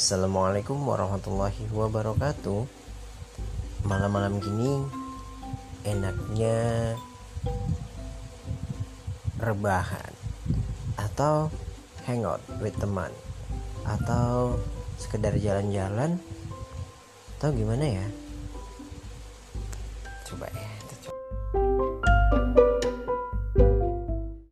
Assalamualaikum warahmatullahi wabarakatuh. Malam-malam gini Enaknya Rebahan Atau Hangout with teman Atau Sekedar jalan-jalan Atau gimana ya? Coba ya kita